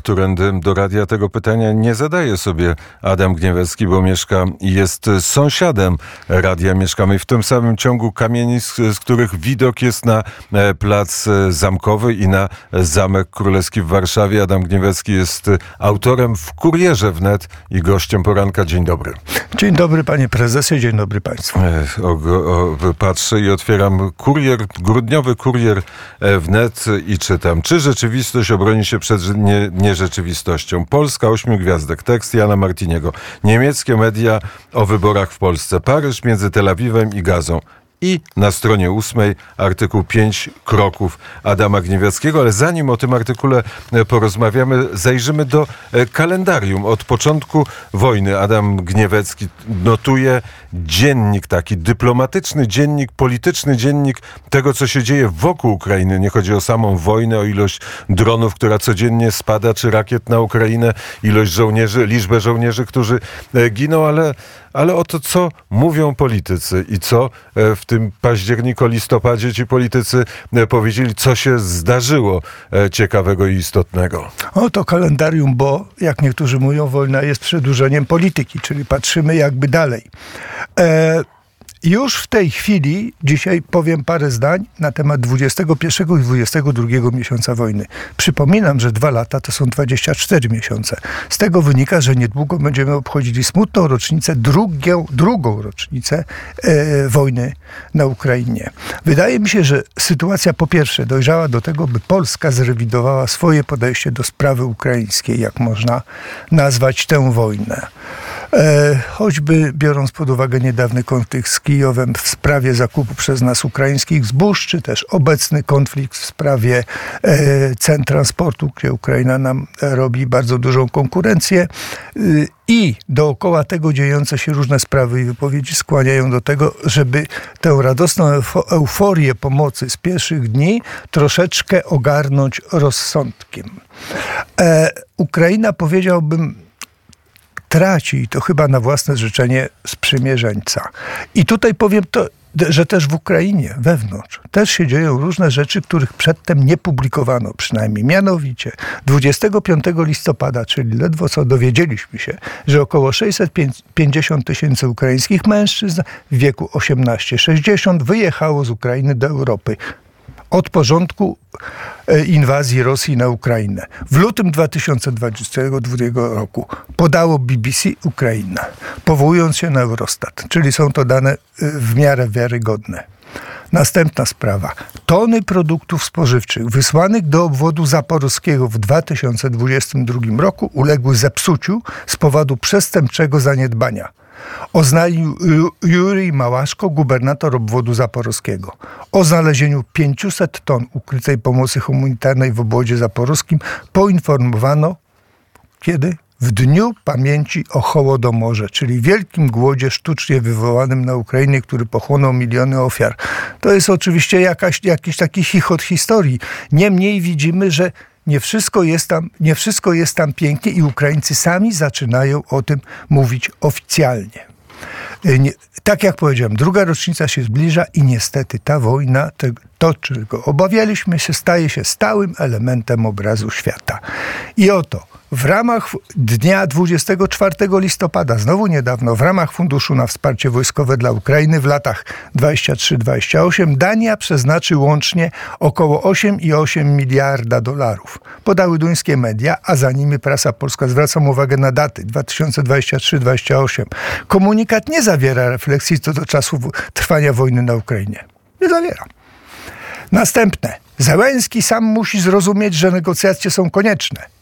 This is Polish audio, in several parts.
którędy do radia tego pytania nie zadaje sobie Adam Gniewecki, bo mieszka i jest sąsiadem radia. Mieszkamy w tym samym ciągu kamienic, z których widok jest na e, plac e, zamkowy i na Zamek Królewski w Warszawie. Adam Gniewecki jest autorem w Kurierze Wnet i gościem poranka. Dzień dobry. Dzień dobry panie prezesie, dzień dobry państwu. E, o, o, patrzę i otwieram kurier, grudniowy kurier wnet i czytam. Czy rzeczywistość obroni się przed nie, nierzeczywistością? Polska ośmiu gwiazdek. Tekst Jana Martiniego. Niemieckie media o wyborach w Polsce. Paryż między Tel Awiwem i Gazą i na stronie ósmej artykuł 5 kroków Adama Gniewiackiego. Ale zanim o tym artykule e, porozmawiamy, zajrzymy do e, kalendarium. Od początku wojny Adam Gniewecki notuje dziennik taki, dyplomatyczny dziennik, polityczny dziennik tego, co się dzieje wokół Ukrainy. Nie chodzi o samą wojnę, o ilość dronów, która codziennie spada, czy rakiet na Ukrainę, ilość żołnierzy, liczbę żołnierzy, którzy e, giną, ale, ale o to, co mówią politycy i co w tym październiku, listopadzie ci politycy e, powiedzieli, co się zdarzyło e, ciekawego i istotnego. O to kalendarium, bo jak niektórzy mówią, wojna jest przedłużeniem polityki, czyli patrzymy jakby dalej. E już w tej chwili, dzisiaj powiem parę zdań na temat 21 i 22 miesiąca wojny. Przypominam, że dwa lata to są 24 miesiące. Z tego wynika, że niedługo będziemy obchodzili smutną rocznicę, drugią, drugą rocznicę e, wojny na Ukrainie. Wydaje mi się, że sytuacja po pierwsze dojrzała do tego, by Polska zrewidowała swoje podejście do sprawy ukraińskiej, jak można nazwać tę wojnę. E, choćby biorąc pod uwagę niedawny konflikt z Kijowem w sprawie zakupu przez nas ukraińskich zbóż, czy też obecny konflikt w sprawie e, cen transportu, gdzie Ukraina nam robi bardzo dużą konkurencję. E, I dookoła tego dziejące się różne sprawy i wypowiedzi skłaniają do tego, żeby tę radosną euforię pomocy z pierwszych dni troszeczkę ogarnąć rozsądkiem. Ukraina, powiedziałbym, traci, i to chyba na własne życzenie, sprzymierzeńca. I tutaj powiem to, że też w Ukrainie, wewnątrz, też się dzieją różne rzeczy, których przedtem nie publikowano przynajmniej. Mianowicie 25 listopada, czyli ledwo co dowiedzieliśmy się, że około 650 tysięcy ukraińskich mężczyzn w wieku 18-60 wyjechało z Ukrainy do Europy od porządku e, inwazji Rosji na Ukrainę. W lutym 2022 roku podało BBC Ukraina, powołując się na Eurostat, czyli są to dane e, w miarę wiarygodne. Następna sprawa. Tony produktów spożywczych wysłanych do obwodu zaporowskiego w 2022 roku uległy zepsuciu z powodu przestępczego zaniedbania oznajmił Jurij Małaszko, gubernator obwodu zaporowskiego. O znalezieniu 500 ton ukrytej pomocy humanitarnej w obwodzie zaporowskim poinformowano kiedy? W Dniu Pamięci o Hołodomorze, czyli wielkim głodzie sztucznie wywołanym na Ukrainie, który pochłonął miliony ofiar. To jest oczywiście jakaś, jakiś taki chichot historii. Niemniej widzimy, że nie wszystko, jest tam, nie wszystko jest tam pięknie i Ukraińcy sami zaczynają o tym mówić oficjalnie. E, nie, tak jak powiedziałem, druga rocznica się zbliża i niestety ta wojna, te, to czego obawialiśmy się, staje się stałym elementem obrazu świata. I oto w ramach dnia 24 listopada, znowu niedawno, w ramach Funduszu na Wsparcie Wojskowe dla Ukrainy w latach 23-28 Dania przeznaczy łącznie około 8,8 miliarda dolarów. Podały duńskie media, a za nimi prasa polska. Zwracam uwagę na daty 2023-28. Komunikat nie zawiera refleksji co do czasu trwania wojny na Ukrainie. Nie zawiera. Następne. Zełenski sam musi zrozumieć, że negocjacje są konieczne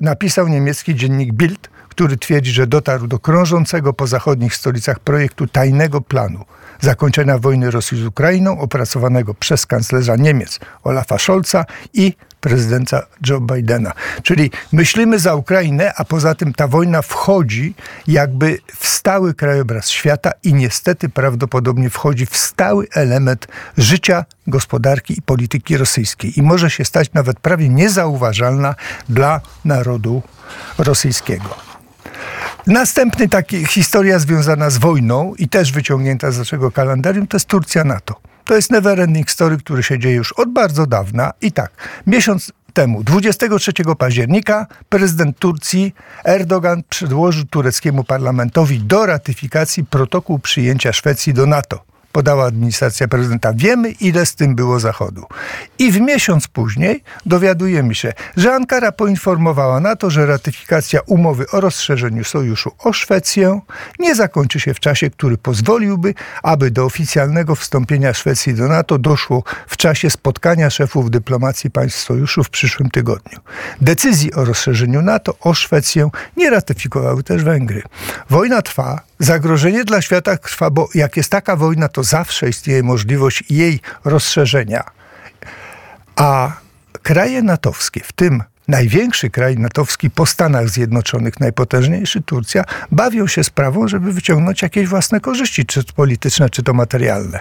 napisał niemiecki dziennik Bild, który twierdzi, że dotarł do krążącego po zachodnich stolicach projektu tajnego planu zakończenia wojny Rosji z Ukrainą, opracowanego przez kanclerza Niemiec Olafa Scholza i prezydenta Joe Bidena. Czyli myślimy za Ukrainę, a poza tym ta wojna wchodzi jakby w stały krajobraz świata i niestety prawdopodobnie wchodzi w stały element życia, gospodarki i polityki rosyjskiej. I może się stać nawet prawie niezauważalna dla narodu rosyjskiego. Następny taki historia związana z wojną i też wyciągnięta z naszego kalendarium to jest Turcja NATO. To jest never ending story, który się dzieje już od bardzo dawna. I tak, miesiąc temu, 23 października, prezydent Turcji Erdogan przedłożył tureckiemu parlamentowi do ratyfikacji protokół przyjęcia Szwecji do NATO podała administracja prezydenta. Wiemy, ile z tym było Zachodu. I w miesiąc później dowiadujemy się, że Ankara poinformowała na to, że ratyfikacja umowy o rozszerzeniu sojuszu o Szwecję nie zakończy się w czasie, który pozwoliłby, aby do oficjalnego wstąpienia Szwecji do NATO doszło w czasie spotkania szefów dyplomacji państw sojuszu w przyszłym tygodniu. Decyzji o rozszerzeniu NATO o Szwecję nie ratyfikowały też Węgry. Wojna trwa, zagrożenie dla świata trwa, bo jak jest taka wojna, to zawsze istnieje możliwość jej rozszerzenia. A kraje natowskie, w tym największy kraj natowski po Stanach Zjednoczonych, najpotężniejszy Turcja, bawią się sprawą, żeby wyciągnąć jakieś własne korzyści, czy to polityczne, czy to materialne.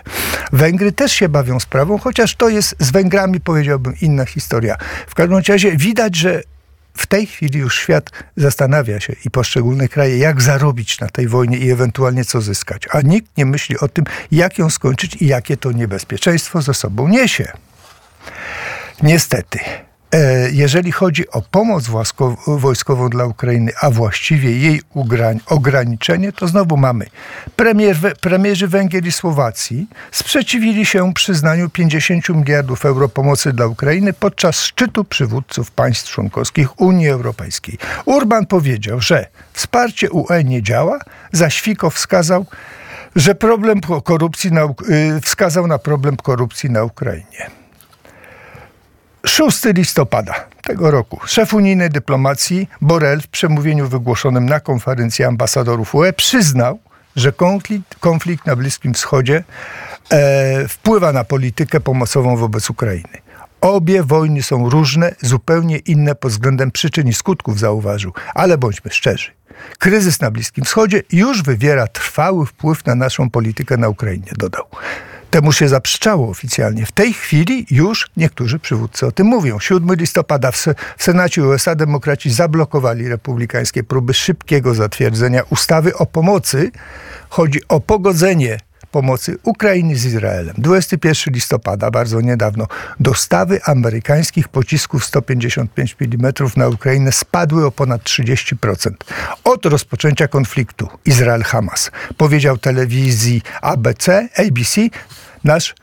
Węgry też się bawią sprawą, chociaż to jest z Węgrami, powiedziałbym, inna historia. W każdym razie widać, że w tej chwili już świat zastanawia się i poszczególne kraje, jak zarobić na tej wojnie i ewentualnie co zyskać. A nikt nie myśli o tym, jak ją skończyć i jakie to niebezpieczeństwo ze sobą niesie. Niestety, jeżeli chodzi o pomoc wojskową dla Ukrainy, a właściwie jej ograniczenie, to znowu mamy Premier, premierzy Węgier i Słowacji sprzeciwili się przyznaniu 50 miliardów euro pomocy dla Ukrainy podczas szczytu przywódców państw członkowskich Unii Europejskiej. Urban powiedział, że wsparcie UE nie działa, zaś Fico wskazał, że problem korupcji na, y, wskazał na problem korupcji na Ukrainie. 6 listopada tego roku szef unijnej dyplomacji Borrell w przemówieniu wygłoszonym na konferencji ambasadorów UE przyznał, że konflikt, konflikt na Bliskim Wschodzie e, wpływa na politykę pomocową wobec Ukrainy. Obie wojny są różne, zupełnie inne pod względem przyczyn i skutków, zauważył. Ale bądźmy szczerzy. Kryzys na Bliskim Wschodzie już wywiera trwały wpływ na naszą politykę na Ukrainie, dodał. Temu się zaprzeczało oficjalnie. W tej chwili już niektórzy przywódcy o tym mówią. 7 listopada w, Senacie USA demokraci zablokowali republikańskie próby szybkiego zatwierdzenia ustawy o pomocy. Chodzi o pogodzenie pomocy Ukrainy z Izraelem. 21 listopada, bardzo niedawno, dostawy amerykańskich pocisków 155 mm na Ukrainę spadły o ponad 30%. Od rozpoczęcia konfliktu Izrael-Hamas, powiedział telewizji ABC, ABC, nasz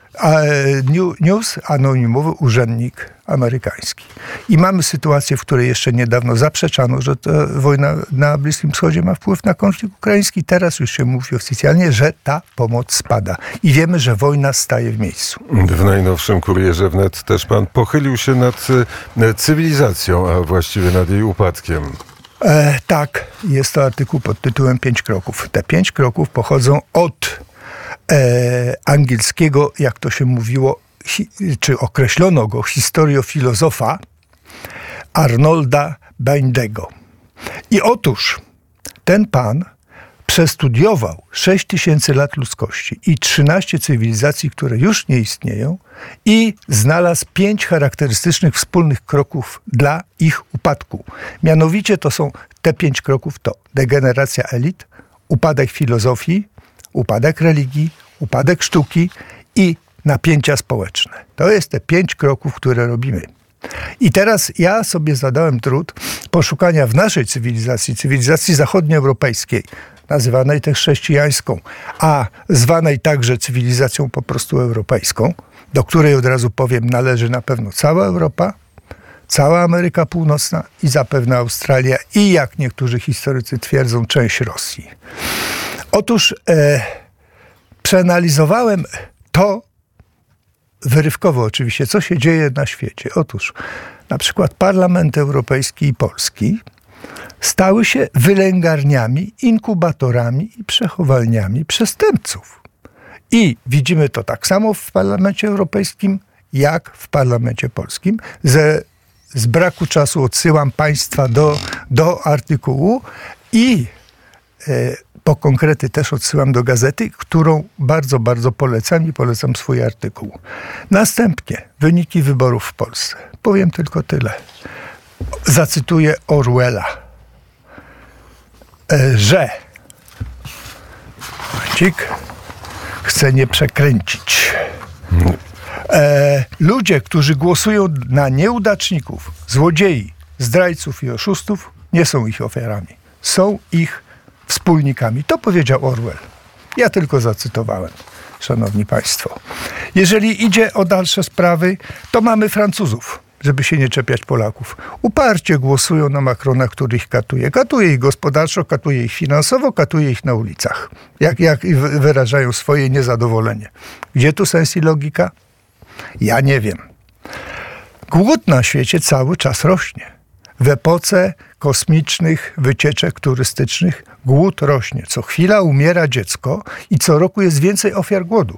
News, anonimowy urzędnik amerykański. I mamy sytuację, w której jeszcze niedawno zaprzeczano, że wojna na Bliskim Wschodzie ma wpływ na konflikt ukraiński. Teraz już się mówi oficjalnie, że ta pomoc spada. I wiemy, że wojna staje w miejscu. W najnowszym kurierze wnet też pan pochylił się nad e, cywilizacją, a właściwie nad jej upadkiem. E, tak, jest to artykuł pod tytułem Pięć kroków. Te pięć kroków pochodzą od e, angielskiego, jak to się mówiło, hi, czy określono go, historiofilozofa Arnolda Bindego. I otóż ten pan przestudiował 6 tysięcy lat ludzkości i 13 cywilizacji, które już nie istnieją i znalazł pięć charakterystycznych wspólnych kroków dla ich upadku. Mianowicie to są te pięć kroków to degeneracja elit, upadek filozofii, upadek religii, upadek sztuki i napięcia społeczne. To jest te pięć kroków, które robimy. I teraz ja sobie zadałem trud poszukania w naszej cywilizacji, cywilizacji zachodnioeuropejskiej, nazywanej też chrześcijańską, a zwanej także cywilizacją po prostu europejską, do której od razu powiem należy na pewno cała Europa, cała Ameryka Północna i zapewne Australia i jak niektórzy historycy twierdzą, część Rosji. Otóż e, przeanalizowałem to wyrywkowo oczywiście, co się dzieje na świecie. Otóż na przykład Parlament Europejski i Polski stały się wylęgarniami, inkubatorami i przechowalniami przestępców. I widzimy to tak samo w Parlamencie Europejskim, jak w Parlamencie Polskim. Ze, z braku czasu odsyłam Państwa do, do artykułu i e, po konkrety też odsyłam do gazety, którą bardzo, bardzo polecam i polecam swój artykuł. Następnie wyniki wyborów w Polsce. Powiem tylko tyle. Zacytuję Orwella, e, że Cik chce nie przekręcić. E, ludzie, którzy głosują na nieudaczników, złodziei, zdrajców i oszustów, nie są ich ofiarami. Są ich wspólnikami. To powiedział Orwell. Ja tylko zacytowałem, szanowni państwo. Jeżeli idzie o dalsze sprawy, to mamy Francuzów, żeby się nie czepiać Polaków. Uparcie głosują na Macrona, który ich katuje. Katuje ich gospodarczo, katuje ich finansowo, katuje ich na ulicach. Jak, jak wy- wyrażają swoje niezadowolenie. Gdzie tu sens i logika? Ja nie wiem. Głód na świecie cały czas rośnie. W epoce kosmicznych wycieczek turystycznych głód rośnie. Co chwila umiera dziecko i co roku jest więcej ofiar głodu.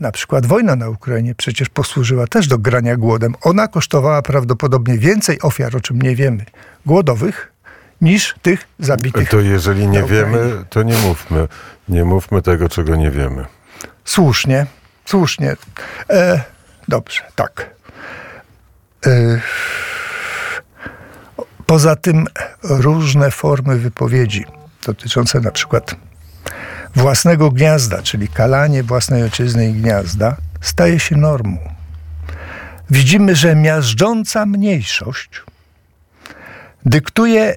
Na przykład wojna na Ukrainie przecież posłużyła też do grania głodem. Ona kosztowała prawdopodobnie więcej ofiar, o czym nie wiemy, głodowych, niż tych zabitych. To jeżeli nie wiemy, to nie mówmy. Nie mówmy tego, czego nie wiemy. Słusznie, słusznie. E, dobrze, tak. E, poza tym różne formy wypowiedzi dotyczące na przykład własnego gniazda, czyli kalanie własnej ojczyzny i gniazda, staje się normą. Widzimy, że miażdżąca mniejszość dyktuje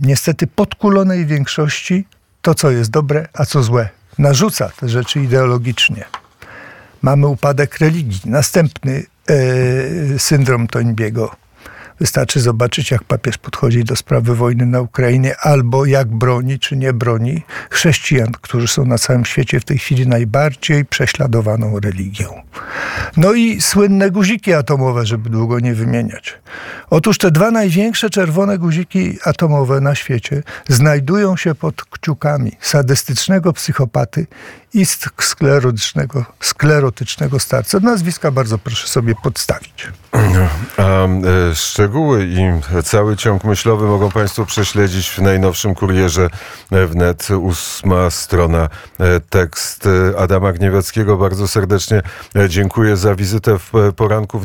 niestety podkulonej większości to, co jest dobre, a co złe. Narzuca te rzeczy ideologicznie. Mamy upadek religii. Następny e, syndrom Toynbiego. Wystarczy zobaczyć, jak papież podchodzi do sprawy wojny na Ukrainie, albo jak broni czy nie broni chrześcijan, którzy są na całym świecie w tej chwili najbardziej prześladowaną religią. No i słynne guziki atomowe, żeby długo nie wymieniać. Otóż te dwa największe czerwone guziki atomowe na świecie znajdują się pod kciukami sadystycznego psychopaty i sklerotycznego, sklerotycznego starca. Nazwiska bardzo proszę sobie podstawić. A e, szczegóły i cały ciąg myślowy mogą Państwo prześledzić w najnowszym kurierze wnet. Ósma strona, e, tekst e, Adama Gnieweckiego. Bardzo serdecznie e, dziękuję za wizytę w poranku wnet.